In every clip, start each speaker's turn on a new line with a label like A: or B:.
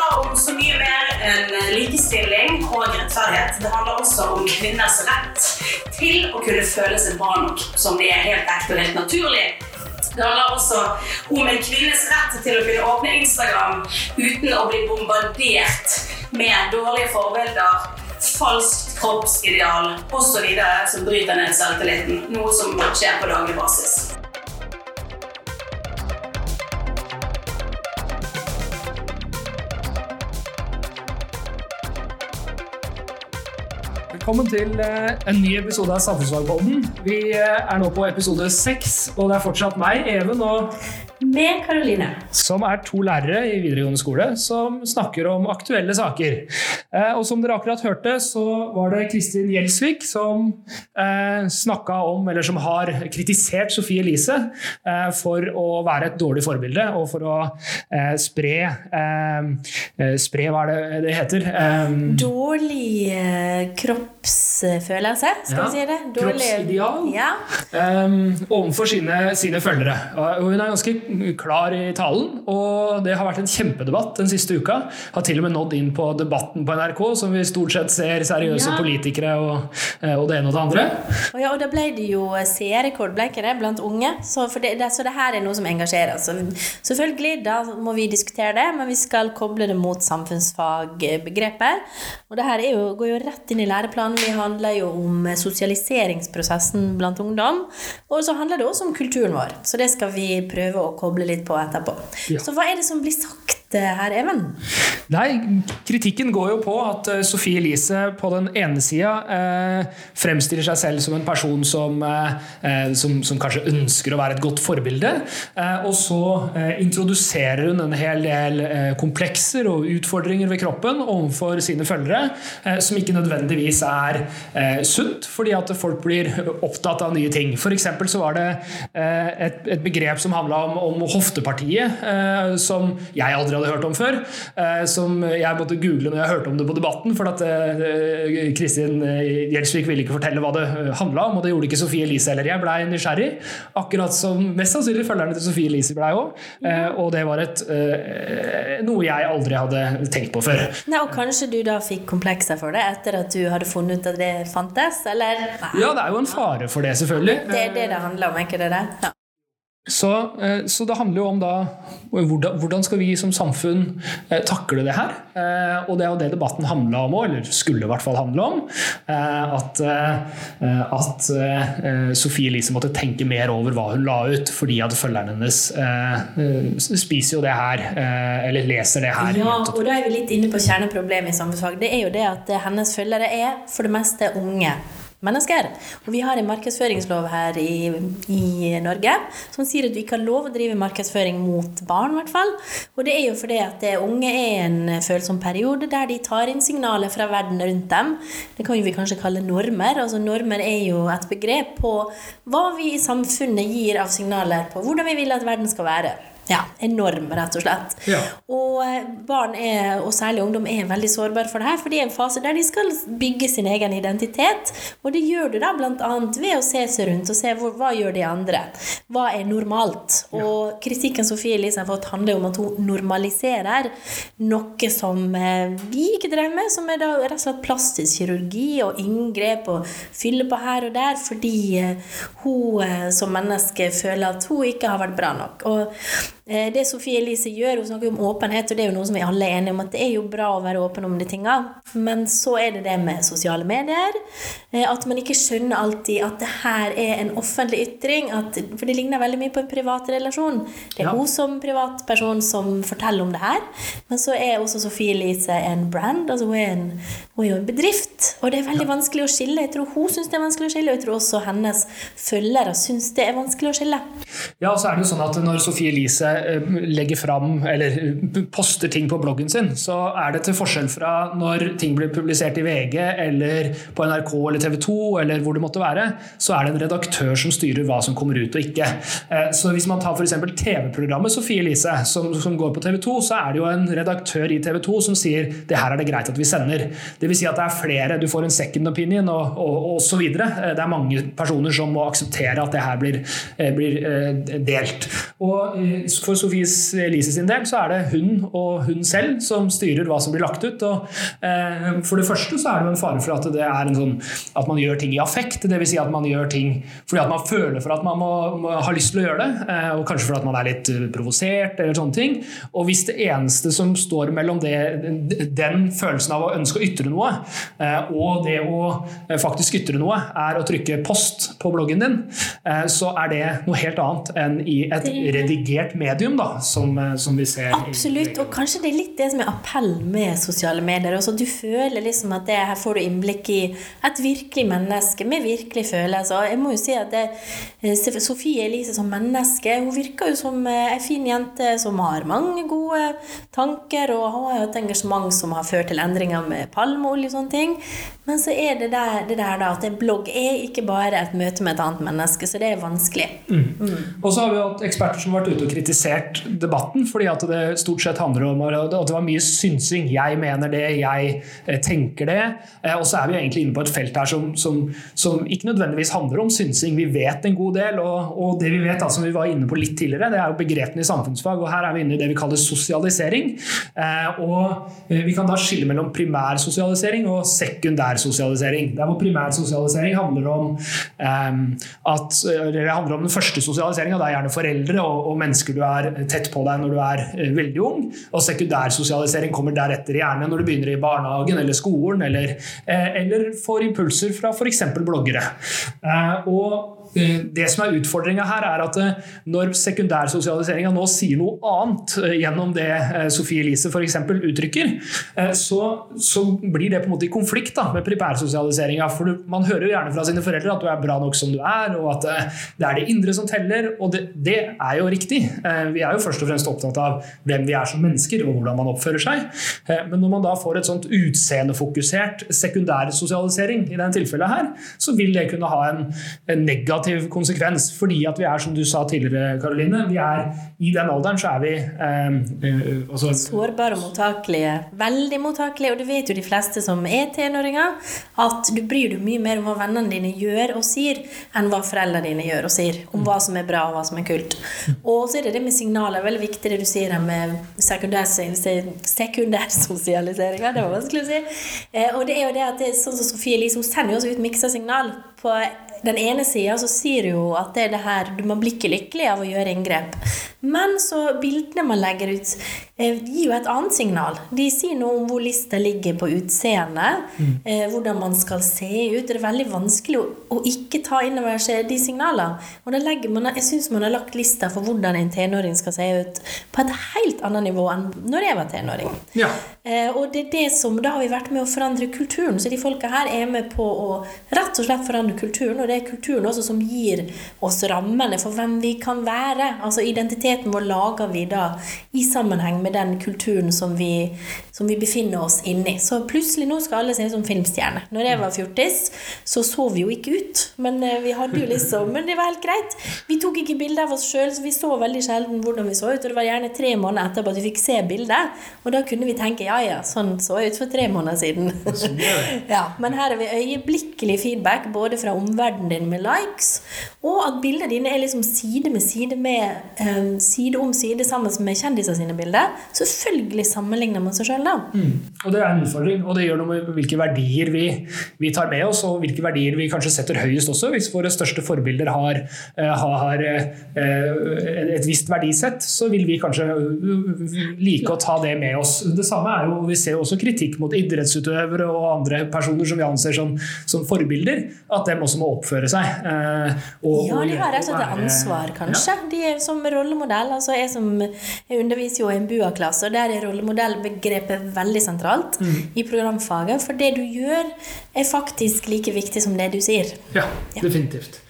A: handler om så mye mer enn likestilling og rettferdighet. Det handler også om kvinners rett til å kunne føle seg bra nok som de er helt ekte og helt naturlig. Det handler også om en kvinnes rett til å kunne åpne Instagram uten å bli bombardert med dårlige forbilder, falskt kroppsideal osv. som bryter ned selvtilliten. Noe som skjer på daglig basis.
B: Velkommen til eh, en ny episode av Samfunnsfagpodden. Vi eh, er nå på episode seks, og det er fortsatt meg, Even, og
A: Med Karoline.
B: som er to lærere i videregående skole som snakker om aktuelle saker. Eh, Og som dere akkurat hørte, så var det Kristin Gjelsvik som eh, snakka om, eller som har kritisert Sofie Elise eh, for å være et dårlig forbilde og for å eh, spre eh, eh, Spre, hva er det det heter? Eh,
C: Dårlig kroppsfølelse, skal
B: Ja,
C: vi si det? Dårlig,
B: kroppsideal.
C: Ja.
B: overfor sine, sine følgere. Og hun er ganske klar i talen, og det har vært en kjempedebatt den siste uka. Har til og med nådd inn på debatten på NRK, som vi stort sett ser seriøse
C: Ja.
B: politikere og, eh, og det ene og det andre.
C: Og, ja, og da ble det jo seerrekord, ble ikke det, blant unge. Så, for det, det, så det her er noe som engasjerer. Så selvfølgelig, da må vi diskutere det, men vi skal koble det mot samfunnsfagbegreper. Og det her er jo, går jo rett inn i læreplanen. Vi handler jo om sosialiseringsprosessen blant ungdom. Og så handler det også om kulturen vår. Så det skal vi prøve å koble litt på etterpå.
B: Ja.
C: Så hva er det som blir sagt eh, her, Even?
B: Nei, kritikken går jo på at Sophie Sofie Elise på den ene sida eh, fremstiller seg selv som en person som, eh, eh, som, som kanskje ønsker å være et godt forbilde, eh, og så eh, introduserer hun en hel del eh, komplekser og utfordringer ved kroppen overfor sine følgere, eh, som ikke nødvendigvis er eh, sunt, fordi at folk blir opptatt av nye ting. For så var det eh, et, et begrep som handla om, om hoftepartiet, eh, som jeg aldri hadde hørt om før. eh, som jeg måtte google når jeg hørte om det på Debatten, for at eh, Kristin eh, Gjelsvik ville ikke fortelle hva det handla om, og det gjorde ikke Sofie Elise heller. Jeg blei nysgjerrig, akkurat som mest sannsynlig følgerne til Sofie Elise blei òg. og det var et, noe jeg aldri hadde tenkt på før.
C: Nei, og kanskje du da fikk komplekser for det etter at du hadde funnet ut at det fantes, eller?
B: Ja, det er jo en fare for det, selvfølgelig.
C: Det er det det handler om, er ikke det det? Ja.
B: Så, eh, så det handler jo om da hvordan, skal vi som samfunn eh, takle det her? Eh, og det er jo det debatten handla om òg, eller skulle i hvert fall handle om. At at Sofie Elise måtte tenke mer over hva hun la ut, fordi at følgerne hennes spiser jo det her, eller leser det her.
C: ja, og da er vi litt inne på kjerneproblemet i samfunnsfag. Det er jo det at hennes følgere er for det meste unge mennesker. Og vi har en markedsføringslov her i, i Norge som sier at du ikke har lov å drive markedsføring mot barn, i hvert fall. Og det er jo fordi at det unge er en følsom periode der de tar inn signaler fra verden rundt dem. Det kan vi kanskje kalle normer. Altså Normer er jo et begrep på hva vi i samfunnet gir av signaler på hvordan vi vil at verden skal være. Ja, enorm, rett og slett.
B: Ja.
C: Og eh, barn, er, og særlig ungdom, er veldig sårbare for det her, for det er en fase der de skal bygge sin egen identitet. Og det gjør du da bl.a. ved å se seg rundt og se hvor, hva gjør de andre. Hva er normalt? Og kritikken Sofie Elise har fått, handler om at hun normaliserer noe som eh, vi ikke drev med, som er da rett og slett plastisk kirurgi og inngrep og fylle på her og der, fordi eh, hun som menneske føler at hun ikke har vært bra nok. Og det Sofie Elise gjør, hun snakker om åpenhet, og det er jo noe som vi alle er enige om at det er jo bra å være åpen om de tinga, men så er det det med sosiale medier, eh, at man ikke skjønner alltid at det her er en offentlig ytring, at, for det ligner veldig mye på en privat relasjon. Det er
B: Ja.
C: hun som privatperson som forteller om det her, men så er også Sofie Elise en brand, altså hun er, en, hun er jo en bedrift, og det er veldig vanskelig å skille. Jeg tror hun syns det er vanskelig å skille, og jeg tror også hennes følgere syns det er vanskelig å skille.
B: Ja, og så er det jo sånn at Når Sofie Elise eh, legger fram eller eh, poster ting på bloggen sin, så er det til forskjell fra når ting blir publisert i VG eller på NRK eller TV 2 eller hvor det måtte være, så er det en redaktør som styrer hva som kommer ut og ikke. Eh, Så Hvis man tar f.eks. TV-programmet Sofie Elise, som, som går på TV 2, så er det jo en redaktør i TV 2 som sier det her er det greit at vi sender. Vil si at det er flere, du får en second opinion og, og, så videre. Eh, Det er mange personer som må akseptere at det her blir, eh, blir eh, delt. Og eh, for Sofies Elise sin del så er det hun og hun selv som styrer hva som blir lagt ut. Og, eh, for det første så er det jo en fare for at det er en sånn at man gjør ting i affekt. Dvs. Si at man gjør ting fordi at man føler for at man må, må ha lyst til å gjøre det. Eh, og kanskje fordi at man er litt eh, provosert eller sånne ting. Og hvis det eneste som står mellom det, den følelsen av å ønske å ytre noe, eh, og det å eh, faktisk ytre noe, er å trykke post på bloggen din, eh, så er det noe helt annet enn i et redigert medium, da, som, eh, som vi ser.
C: Absolutt, og kanskje det er litt det som er appell med sosiale medier. Også, du føler liksom at det, her får du innblikk i et virkelig menneske med virkelig følelser. Jeg må jo si at det, Sofie Elise som menneske, hun virker jo som ei fin jente som har mange gode tanker, og har et engasjement som har ført til endringer med palmeolje og sånne ting. Men så er det der, det der da, at en blogg er ikke bare et møte med et annet menneske, så det er vanskelig.
B: Mm. Mm. Og så har vi hatt eksperter som har vært ute og kritisert debatten, fordi at det stort sett handler om at det var mye synsing. Jeg mener det, jeg eh, tenker det. Eh, og så er vi egentlig inne på et felt her som, som, som ikke nødvendigvis handler om synsing. Vi vet en god del, og, og det vi vet, da, som vi var inne på litt tidligere, det er jo begrepene i samfunnsfag. og Her er vi inne i det vi kaller sosialisering. Eh, og vi kan da skille mellom primær sosialisering og sekundær sosialisering. Der hvor primær sosialisering handler om at det handler om den første sosialiseringa. Det er gjerne foreldre og, og, mennesker du er tett på deg når du er uh, veldig ung. Og sekundærsosialisering kommer deretter, gjerne når du begynner i barnehagen eller skolen, eller, uh, eller får impulser fra f.eks. bloggere. Uh, og Eh, det som er Utfordringa her er at eh, når sekundærsosialiseringa nå sier noe annet eh, gjennom det Sofie Elise f.eks. uttrykker, så, så, blir det på en måte i konflikt da, med primærsosialiseringa. For man hører jo gjerne fra sine foreldre at du er bra nok som du er, og at det er det indre som teller. Og det, det er jo riktig. Vi er jo først og fremst opptatt av hvem vi er som mennesker, og hvordan man oppfører seg. Men når man da får et sånt utseendefokusert sekundærsosialisering i denne tilfellet her, så vil det kunne ha en, en negativ konsekvens. Fordi at vi er, som du sa tidligere, Karoline, vi er, i den alderen så er vi eh,
C: også, Sårbare og mottakelige. Veldig mottakelige. Og du vet jo de fleste som er tenåringer, at du bryr deg mye mer om hva vennene dine gjør og sier, enn hva foreldrene dine gjør og sier. Om hva som er bra og hva som er kult. Og så er det det med signaler. Veldig viktig det du sier med sekundærsosialisering. Det var vanskelig å si. Eh, og det er jo det at det sånn som Sofie hun sender jo også ut miksa signal på den ene sida så sier du jo at det er det her, man blir ikke lykkelig av å gjøre inngrep. Men så bildene man legger ut, eh, gir jo et annet signal. De sier noe om hvor lista ligger på utseendet, mm. eh, hvordan man skal se ut. Det er veldig vanskelig å, å ikke ta inn over seg de signalene. Og da legger man, jeg syns man har lagt lista for hvordan en tenåring skal se ut, på et helt annet nivå enn når jeg var tenåring. Ja. Eh, og det er det som, da har vi vært med å forandre kulturen. Så de folka her er med på å rett og slett forandre kulturen. og det er kulturen også som gir oss rammene for hvem vi kan være. Altså Identiteten vår lager vi da i sammenheng med den kulturen som vi, som vi befinner oss inni. Så plutselig nå skal alle se ut som filmstjerner. Når jeg var fjortis, så så vi jo ikke ut. Men eh, vi hadde jo liksom Men det var helt greit. Vi tok ikke bilde av oss sjøl, så vi så veldig sjelden hvordan vi så ut. Og det var gjerne tre måneder etterpå at vi fikk se bildet. Og da kunne vi tenke ja ja, sånn så jeg ut for tre måneder siden. Sånn ja, men her har vi øyeblikkelig feedback både fra omverdenen verden din med likes, og at bildene dine er liksom side med side med eh, side om side sammen med kjendiser sine bilder. Selvfølgelig sammenligner man seg sjøl da. Mm.
B: Og det er en utfordring, og det gjør noe med hvilke verdier vi, vi, tar med oss, og hvilke verdier vi kanskje setter høyest også. Hvis våre største forbilder har, uh, har uh, et visst verdisett, så vil vi kanskje like å ta det med oss. Det samme er jo, Vi ser jo også kritikk mot idrettsutøvere og andre personer som vi anser som, som forbilder. At dem også må oppføre oppføre seg.
C: Eh, og, ja, de har rett og slett ansvar, kanskje. Ja. De er som rollemodell. altså Jeg som jeg underviser jo i en BUA-klasse, og der er rollemodellbegrepet veldig sentralt mm. i programfaget. For det du gjør, er faktisk like viktig som det du sier.
B: Ja, definitivt.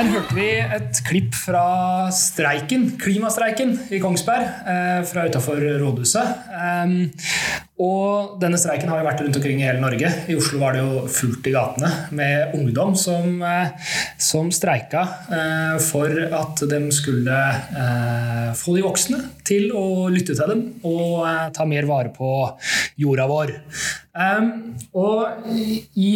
B: Der hørte vi et klipp fra streiken, klimastreiken i Kongsberg, eh, fra utafor rådhuset. Um, og denne streiken har jo vært rundt omkring i hele Norge. I Oslo var det jo fullt i gatene med ungdom som, eh, som streika eh, for at de skulle eh, få de voksne til å lytte til dem og ta mer vare på jorda vår. Og I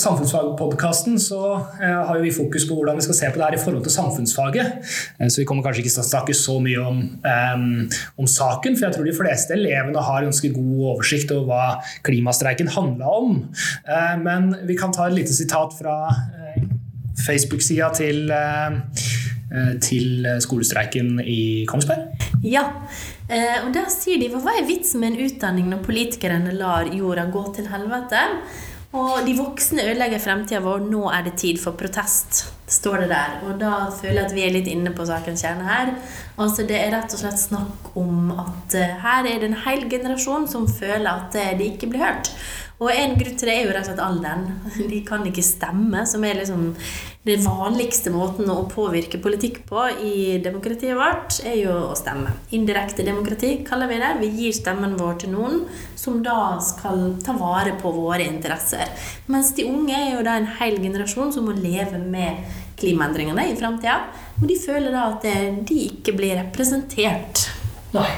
B: Samfunnsfagpodkasten så uh, har vi fokus på hvordan vi skal se på det her i forhold til samfunnsfaget. Uh, så vi kommer kanskje ikke til å snakke så mye om, om, saken, for jeg tror de fleste elevene har ganske god oversikt over hva klimastreiken handla om. Men vi kan ta et lite sitat fra Facebook-sida til, til skolestreiken i Kongsberg.
C: Ja, Eh, og da sier de hva er vitsen med en utdanning når politikerne lar jorda gå til helvete? Og de voksne ødelegger fremtida vår, nå er det tid for protest, står det der. Og da føler jeg at vi er litt inne på sakens kjerne her. Altså Det er rett og slett snakk om at uh, her er det en hel generasjon som føler at uh, de ikke blir hørt. Og en grunn til det er jo rett og slett alderen. De kan ikke stemme, som er liksom den vanligste måten å påvirke politikk på i demokratiet vårt, er jo å stemme. Indirekte demokrati kaller vi det. Vi gir stemmen vår til noen som da skal ta vare på våre interesser. Mens de unge er jo da en hel generasjon som må leve med klimaendringene i framtida. Og de føler da at de ikke blir representert.
B: Nei.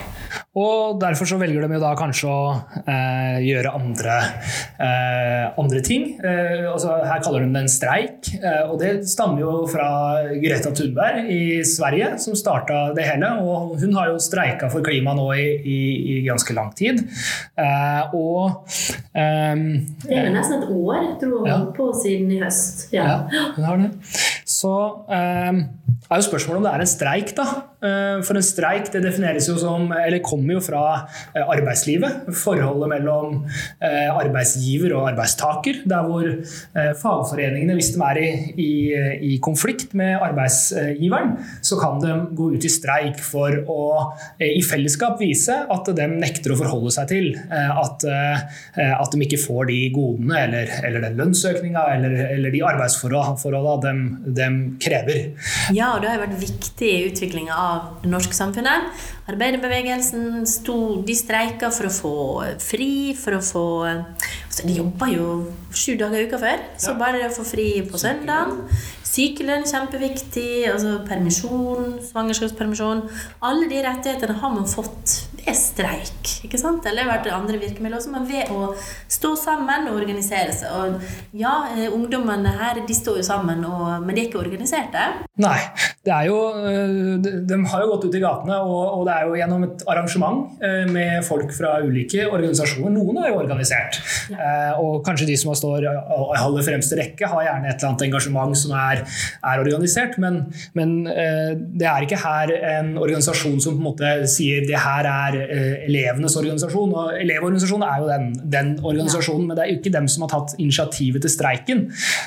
B: Og derfor så velger de jo da kanskje å eh, gjøre andre, eh, andre ting. Eh, altså, her kaller de det en streik, eh, og det stammer jo fra Greta Thunberg i Sverige, som starta det hele. Og hun har jo streika for klima nå i, i, i ganske lang tid.
C: Eh, og ehm, Det er jo nesten et år, tror hun ja. på siden i høst. Ja,
B: ja hun har det. Så eh, er jo spørsmålet om det er en streik, da. Eh, for en streik det defineres jo som, eller kommer jo fra eh, arbeidslivet. Forholdet mellom eh, arbeidsgiver og arbeidstaker. Der hvor fagforeningene, hvis de er i, i, i konflikt med arbeidsgiveren, så kan de gå ut i streik for å i fellesskap vise at de nekter å forholde seg til at, at de ikke får de godene eller, eller den lønnsøkninga eller, eller, de arbeidsforholdene de, de krever.
C: Ja, og det har vært viktig i utviklinga av det norske samfunnet. Arbeiderbevegelsen sto, de streika for å få fri, for å få altså De jobba jo sju dager i uka før, så bare det å få fri på søndag. Sykelønn kjempeviktig, altså permisjon, svangerskapspermisjon. Alle de rettighetene har man fått ved streik. ikke sant? Eller vært andre virkemidler også, men ved å stå sammen og organisere seg. Og ja, eh, ungdommene her de står jo sammen, og, men de er ikke organiserte.
B: Nei. det er jo, de, De har jo gått ut i gatene, og, og det er jo gjennom et arrangement eh, med folk fra ulike organisasjoner. Noen er jo organisert. Ja. Og kanskje de som står i aller fremste rekke, har gjerne et eller annet engasjement som er er organisert. Men, men eh, det er ikke her en organisasjon som på en måte sier det her er eh, elevenes organisasjon. og Elevorganisasjonen er jo den, den organisasjonen, men det er jo ikke dem som har tatt initiativet til streiken.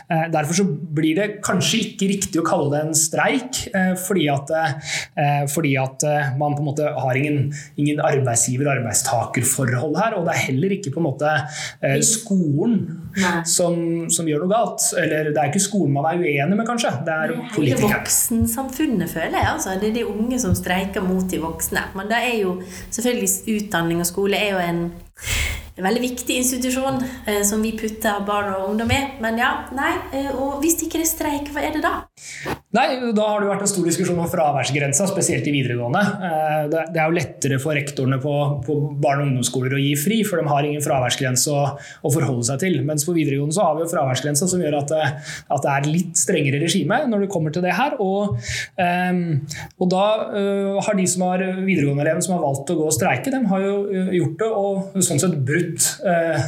B: Eh, derfor så blir det kanskje ikke riktig å kalle det en streik, fordi at, fordi at man på en måte har ingen, ingen arbeidsgiver-arbeidstaker-forhold her. Og det er heller ikke på en måte skolen som, som, gjør noe galt. Eller det er ikke skolen man er uenig med, kanskje. Det er politikere.
C: Hele voksensamfunnet, føler jeg. Altså. Det er de unge som streiker mot de voksne. Men det er jo selvfølgelig utdanning og skole er jo en en veldig viktig institusjon eh, som vi putter barn og ungdom i. Men ja, nei. Eh, og hvis det ikke er streik, hva er det da?
B: Nei, Da har det vært en stor diskusjon om fraværsgrensa, spesielt i videregående. Eh, det, det er jo lettere for rektorene på, på barne- og ungdomsskoler å gi fri, for de har ingen fraværsgrense å, å, forholde seg til. Mens på videregående så har vi jo fraværsgrensa som gjør at det, at det, er litt strengere regime når det kommer til det her. Og, um, og da uh, har de som har videregående eleven som har valgt å gå og streike, de har jo gjort det og sånn sett brutt brutt eh,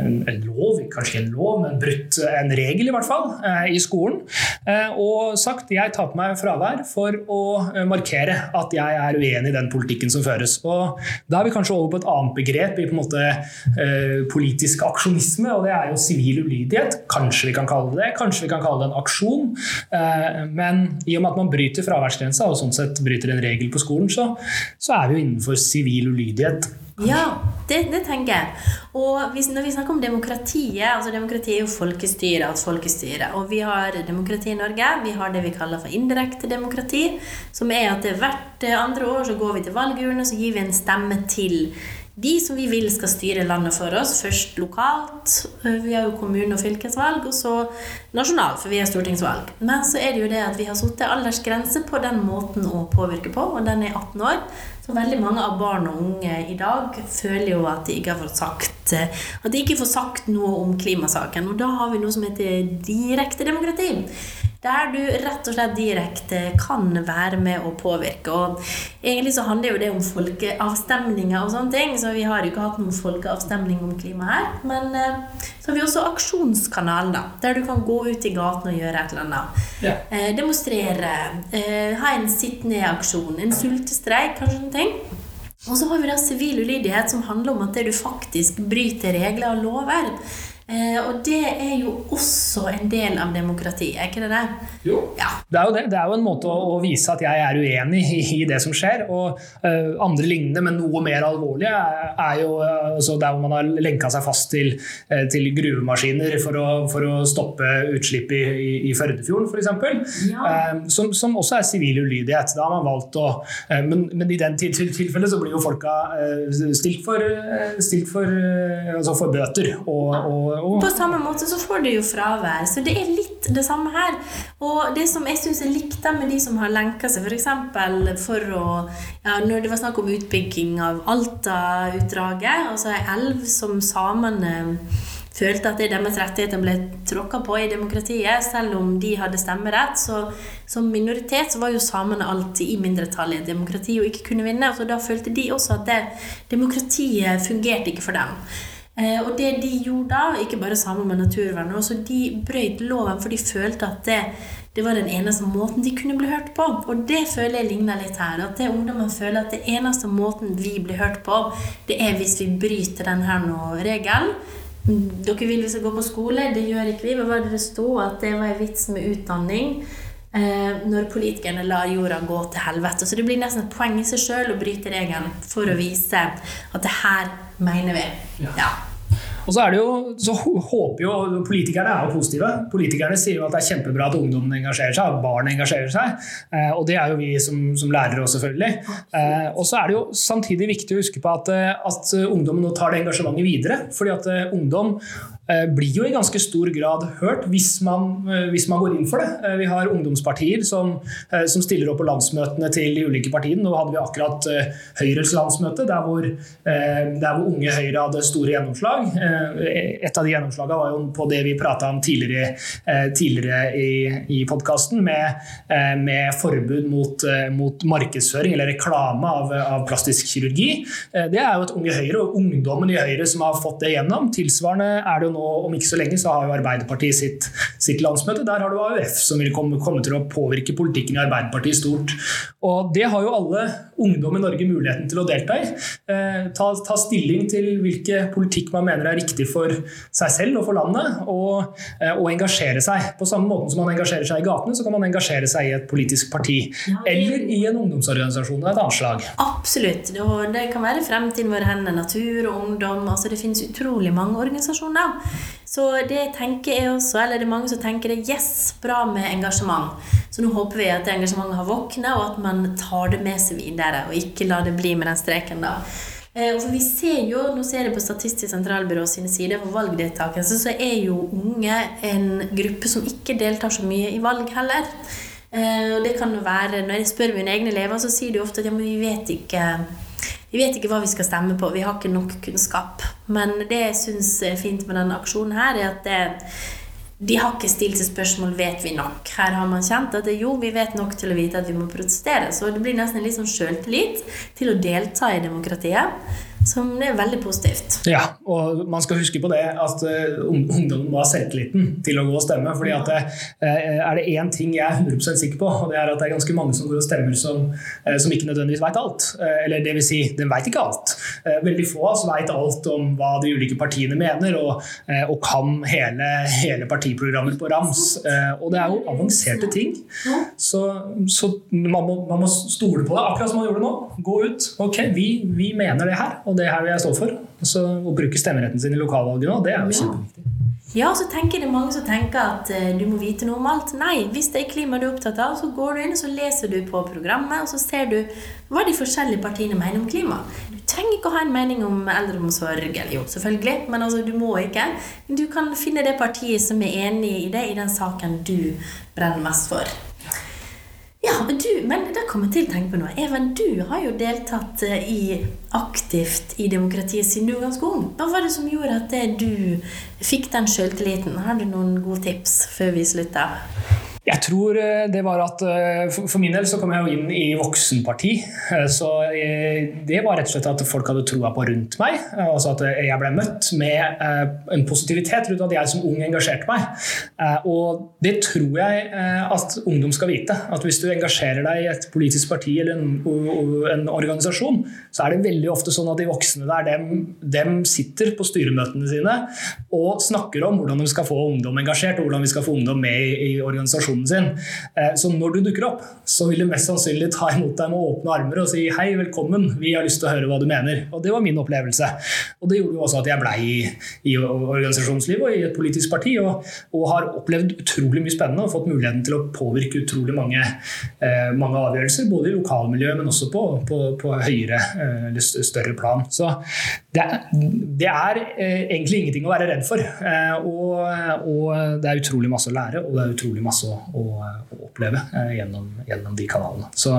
B: en, en, lov, kanskje ikke en lov, men brutt en regel i hvert fall, eh, i skolen. Eh, og sagt jeg tar på meg fravær for å markere at jeg er uenig i den politikken som føres. Og Da er vi kanskje over på et annet begrep i på en måte politisk aksjonisme, og det er jo sivil ulydighet. Kanskje vi kan kalle det det, kanskje vi kan kalle det en aksjon. Men i og med at man bryter fraværsgrensa og sånn sett bryter en regel på skolen, så, så er vi jo innenfor sivil ulydighet
C: Ja, det, det, tenker jeg. Og hvis, når vi snakker om demokratiet altså Demokrati er jo folkestyre, at folkestyre. Og vi har demokrati i Norge. Vi har det vi kaller for indirekte demokrati. Som er at hvert andre år så går vi til valgurne så gir vi en stemme til de som vi vil skal styre landet for oss. Først lokalt, eh, vi har jo kommune- og fylkesvalg, og så nasjonalt, for vi har stortingsvalg. Men så er det jo det at vi har satt aldersgrense på den måten å påvirke på, og den er 18 år. Så veldig mange av barn og unge i dag føler jo at de ikke fått sagt eh, at de ikke får sagt noe om klimasaken. Og da har vi noe som heter direkte demokrati der du rett og slett direkte kan være med å påvirke. Og egentlig så handler jo det om folkeavstemninger og sånne ting, så vi har jo ikke hatt noen folkeavstemning om klima her. Men eh, så har vi også aksjonskanalen, da, der du kan gå ut i gaten og gjøre et eller annet. Ja. Eh, demonstrere, eh, ha en sitt ned-aksjon, en sultestreik, kanskje noen ting. Og så har vi da sivil ulydighet, som handler om at du faktisk bryter regler og lover. Eh, og det er jo også en del av demokratiet, er ikke det det?
B: Jo. Ja. Det, er jo det. det er jo en måte å, å vise at jeg er uenig i, i det som skjer. Og uh, andre lignende, men noe mer alvorlige, er, er jo uh, altså der hvor man har lenka seg fast til, uh, til gruvemaskiner for å, for å, stoppe utslipp i, i, i Førdefjorden, f.eks. Ja. Som, som, også er sivil ulydighet. Da har man valgt å men, men, i den tilfellet så blir jo folka stilt for, stilt for, altså for bøter. og, og
C: og På samme måte så får du jo fravær. Så det er litt det samme her. Og det som jeg syns er likt med de som har lenka seg, f.eks. For, for å ja, Når det var snakk om utbygging av Alta-utdraget, altså ei elv som samene følte at det deres rettigheter ble tråkka på i demokratiet, selv om de hadde stemmerett. Så som minoritet så var jo samene alltid i mindretall i et demokrati og ikke kunne vinne. Så da følte de også at det, demokratiet fungerte ikke for dem. Eh, og det de gjorde da, ikke bare sammen med naturvernet også de brøyt loven, for de følte at det, det, var den eneste måten de kunne bli hørt på. Og det føler jeg ligner litt her. At det ungdommen føler at det eneste måten vi blir hørt på, det er hvis vi bryter denne regelen. Dere vil vi skal gå på skole, det gjør ikke vi. Hva var det det sto? At det var en vits med utdanning. Eh, når politikerne lar jorda gå til helvete. Så det blir nesten et poeng i seg sjøl å bryte regelen for å vise at det her mener vi. Ja. ja.
B: Og så, jo, så håper jo Politikerne er jo positive. Politikerne sier jo at det er kjempebra at ungdommen engasjerer seg, at barn engasjerer seg. Eh, og det er jo vi som, som lærere òg, selvfølgelig. Eh, og så er det jo samtidig viktig å huske på at, eh, at ungdommen nå tar det engasjementet videre. fordi at ungdom blir jo i ganske stor grad hørt hvis man, hvis man, går inn for det. Vi har ungdomspartier som, som, stiller opp på landsmøtene til de ulike partiene. Nå hadde vi akkurat Høyres landsmøte, der hvor, der hvor Unge Høyre hadde store gjennomslag. Eh, et av de gjennomslagene var jo på det vi prata om tidligere, eh, tidligere i, i podkasten, med, eh, med, forbud mot, mot, markedsføring eller reklame av, av, plastisk kirurgi. Det er jo et Unge Høyre og ungdommen i Høyre som har fått det gjennom. Tilsvarende er det jo nå, om ikke så lenge, så har jo Arbeiderpartiet sitt, sitt landsmøte. Der har du AUF som vil komme, komme til å påvirke politikken i Arbeiderpartiet stort. Og det har jo alle ungdom i Norge muligheten til å delta i. Ta, ta stilling til hvilke politikk man mener er riktig for seg selv og for landet og, og engasjere seg. På samme måte som man engasjerer seg i gatene, så kan man engasjere seg i et politisk parti. Ja, eller i en ungdomsorganisasjon av et annet slag.
C: Absolutt. Og det kan være Fremtiden vår henne, natur og ungdom. altså Det finnes utrolig mange organisasjoner. Så det tenker jeg også, eller det er mange som tenker det yes, bra med engasjement. Så nå håper vi at det engasjementet har våkna, og at man tar det med seg videre, og ikke lar det bli med den streken. da. Eh, for vi ser jo, Nå ser jeg på Statistisk sentralbyrå sine sider for valgdeltakelse, så er jo unge en gruppe som ikke deltar så mye i valg heller. Eh, og det kan jo være, Når jeg spør mine egne elever, så sier de ofte at ja, men vi vet ikke vi vet ikke hva vi skal stemme på. Vi har ikke nok kunnskap. Men det jeg syns er fint med denne aksjonen, her, er at det, de har ikke stilt seg spørsmål vet vi nok. Her har man kjent at det, jo, vi vet nok til å vite at vi må protestere. Så det blir nesten litt sånn sjøltillit til å delta i demokratiet. Som er veldig positivt.
B: Ja, og man skal huske på det at uh, ungdommen må ha selvtilliten til å gå og stemme. fordi at det, uh, Er det én ting jeg er 100% sikker på, og det er at det er ganske mange som går og stemmer som, som ikke nødvendigvis veit alt. eller det vil si, de veit ikke alt. Eh, veldig få av oss veit alt om hva de ulike partiene mener, og, eh, og kan hele, hele partiprogrammet på rams. Eh, og det er jo avanserte ting. Så, så man, må, man, må, stole på det, akkurat som man gjorde nå. Gå ut. Ok, vi, vi mener det her, og det her vil jeg stå for. Så, å bruke stemmeretten sin i lokalvalget nå, det er jo kjempeviktig.
C: Ja, så tenker det mange som tenker at uh, du må vite noe om alt. Nei, hvis det er klima du er opptatt av, så går du inn og så leser du på programmet, og så ser du hva de forskjellige partiene mener om klima. Du trenger ikke å ha en mening om eldreomsorg, eller jo, selvfølgelig, men altså, du må ikke. Du kan finne det partiet som er enig i det i den saken du brenner mest for. Ja, du, men da kommer jeg til å tenke på noe. Even, du har jo deltatt eh, i, aktivt i demokratiet siden du var ganske ung. Hva var det som gjorde at du fikk den sjøltilliten? Har du noen gode tips før vi slutter?
B: Jeg tror eh, det var at eh, For min del så kom jeg jo inn i voksenparti. Eh, så det var rett og slett at folk hadde troa på rundt meg. Altså at jeg ble møtt med en positivitet rundt at jeg som ung engasjerte meg. Og det tror jeg at ungdom skal vite. At hvis du engasjerer deg i et politisk parti eller en, en organisasjon, så er det veldig ofte sånn at de voksne der, dem, dem sitter på styremøtene sine og snakker om hvordan de skal få ungdom engasjert, og hvordan vi skal få ungdom med i, i organisasjonen organisasjonen sin. Eh, så når du dukker opp, så vil de mest sannsynlig ta imot deg med åpne armer og si hei, velkommen, vi har lyst til å høre hva du mener. Og det var min opplevelse. Og det gjorde jo også at jeg blei i, i organisasjonslivet og i et politisk parti, og, og, har opplevd utrolig mye spennende og fått muligheten til å påvirke utrolig mange, eh, mange avgjørelser, både i lokalmiljøet, men også på, på, på høyere eh, større plan. Så det, det er eh, egentlig ingenting å være redd for. Eh, og, og det er utrolig masse å lære, og det er utrolig masse å, å, å oppleve eh, gjennom, gjennom, de kanalene. Så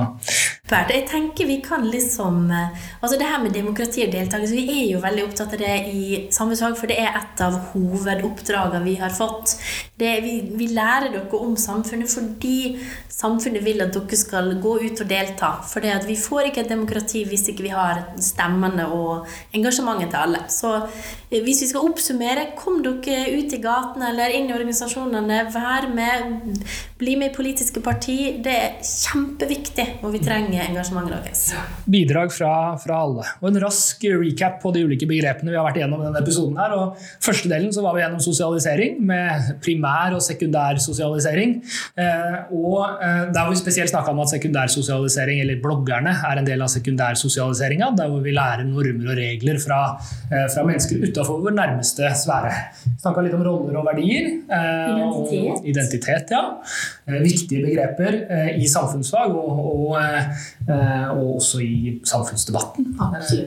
C: jeg tenker vi kan liksom Altså det her med demokrati og deltakelse, vi er jo veldig opptatt av det i samfunnsfag, for det er et av hovedoppdragene vi har fått. Det, vi, vi, lærer dere om samfunnet fordi samfunnet vil at dere skal gå ut og delta. For vi får ikke et demokrati hvis ikke vi har stemmene og engasjementet til alle. Så eh, hvis vi skal oppsummere, kom dere ut i gatene eller inn i organisasjonene. Vær med, bli med i politiske parti. Det er kjempeviktig, og vi trenger engasjementet deres.
B: Bidrag fra, fra, alle. Og en rask recap på de ulike begrepene vi har vært gjennom denne episoden. her, og Første delen så var vi gjennom sosialisering, med primær og sekundær sosialisering. Eh, og eh, der hvor vi spesielt snakka om at sekundær sosialisering, eller bloggerne, er en del av sekundær sosialiseringa, der hvor vi lærer normer og regler fra, eh, fra mennesker utafor vår nærmeste sfære. Snakka litt om roller og verdier.
C: Eh, identitet.
B: Og identitet, ja. Eh, viktige begreper eh, i samfunnsfag og, og, eh, og også i samfunnsdebatten.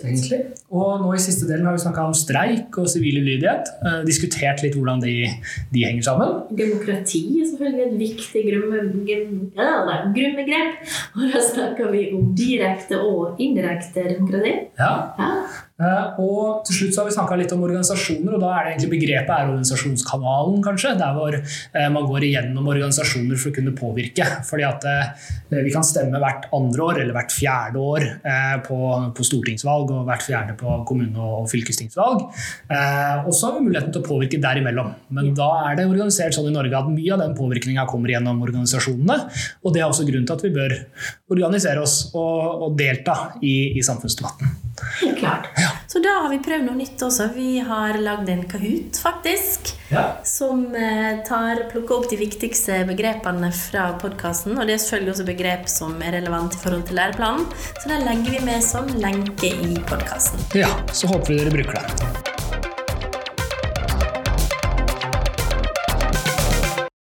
B: egentlig. Og nå i siste delen har vi snakka om streik og sivil ulydighet. Diskutert litt hvordan de, de, henger sammen.
C: Demokrati er selvfølgelig et viktig grunnbegrep. Og da snakker vi om direkte og indirekte demokrati.
B: Ja. ja. Eh, og til slutt så har vi snakka litt om organisasjoner, og da er det egentlig begrepet er organisasjonskanalen, kanskje. Der hvor eh, man går igjennom organisasjoner for å kunne påvirke. Fordi at eh, vi kan stemme hvert andre år eller hvert fjerde år på, på stortingsvalg og hvert fjerde på kommune- og fylkestingsvalg. Og så har vi muligheten til å påvirke derimellom. Men da er det organisert sånn i Norge at mye av den påvirkninga kommer gjennom organisasjonene. Og det er også grunnen til at vi bør organisere oss og, og delta i, i samfunnsdebatten.
C: Helt klart. Ja. Så da har vi prøvd noe nytt også. Vi har lagd en Kahoot, faktisk.
B: Ja.
C: Som eh, tar, plukker opp de viktigste begrepene fra podkasten. Og det er selvfølgelig også begrep som er relevant i forhold til læreplanen. Så det legger vi med som lenke i podkasten.
B: Ja, så håper vi dere bruker det.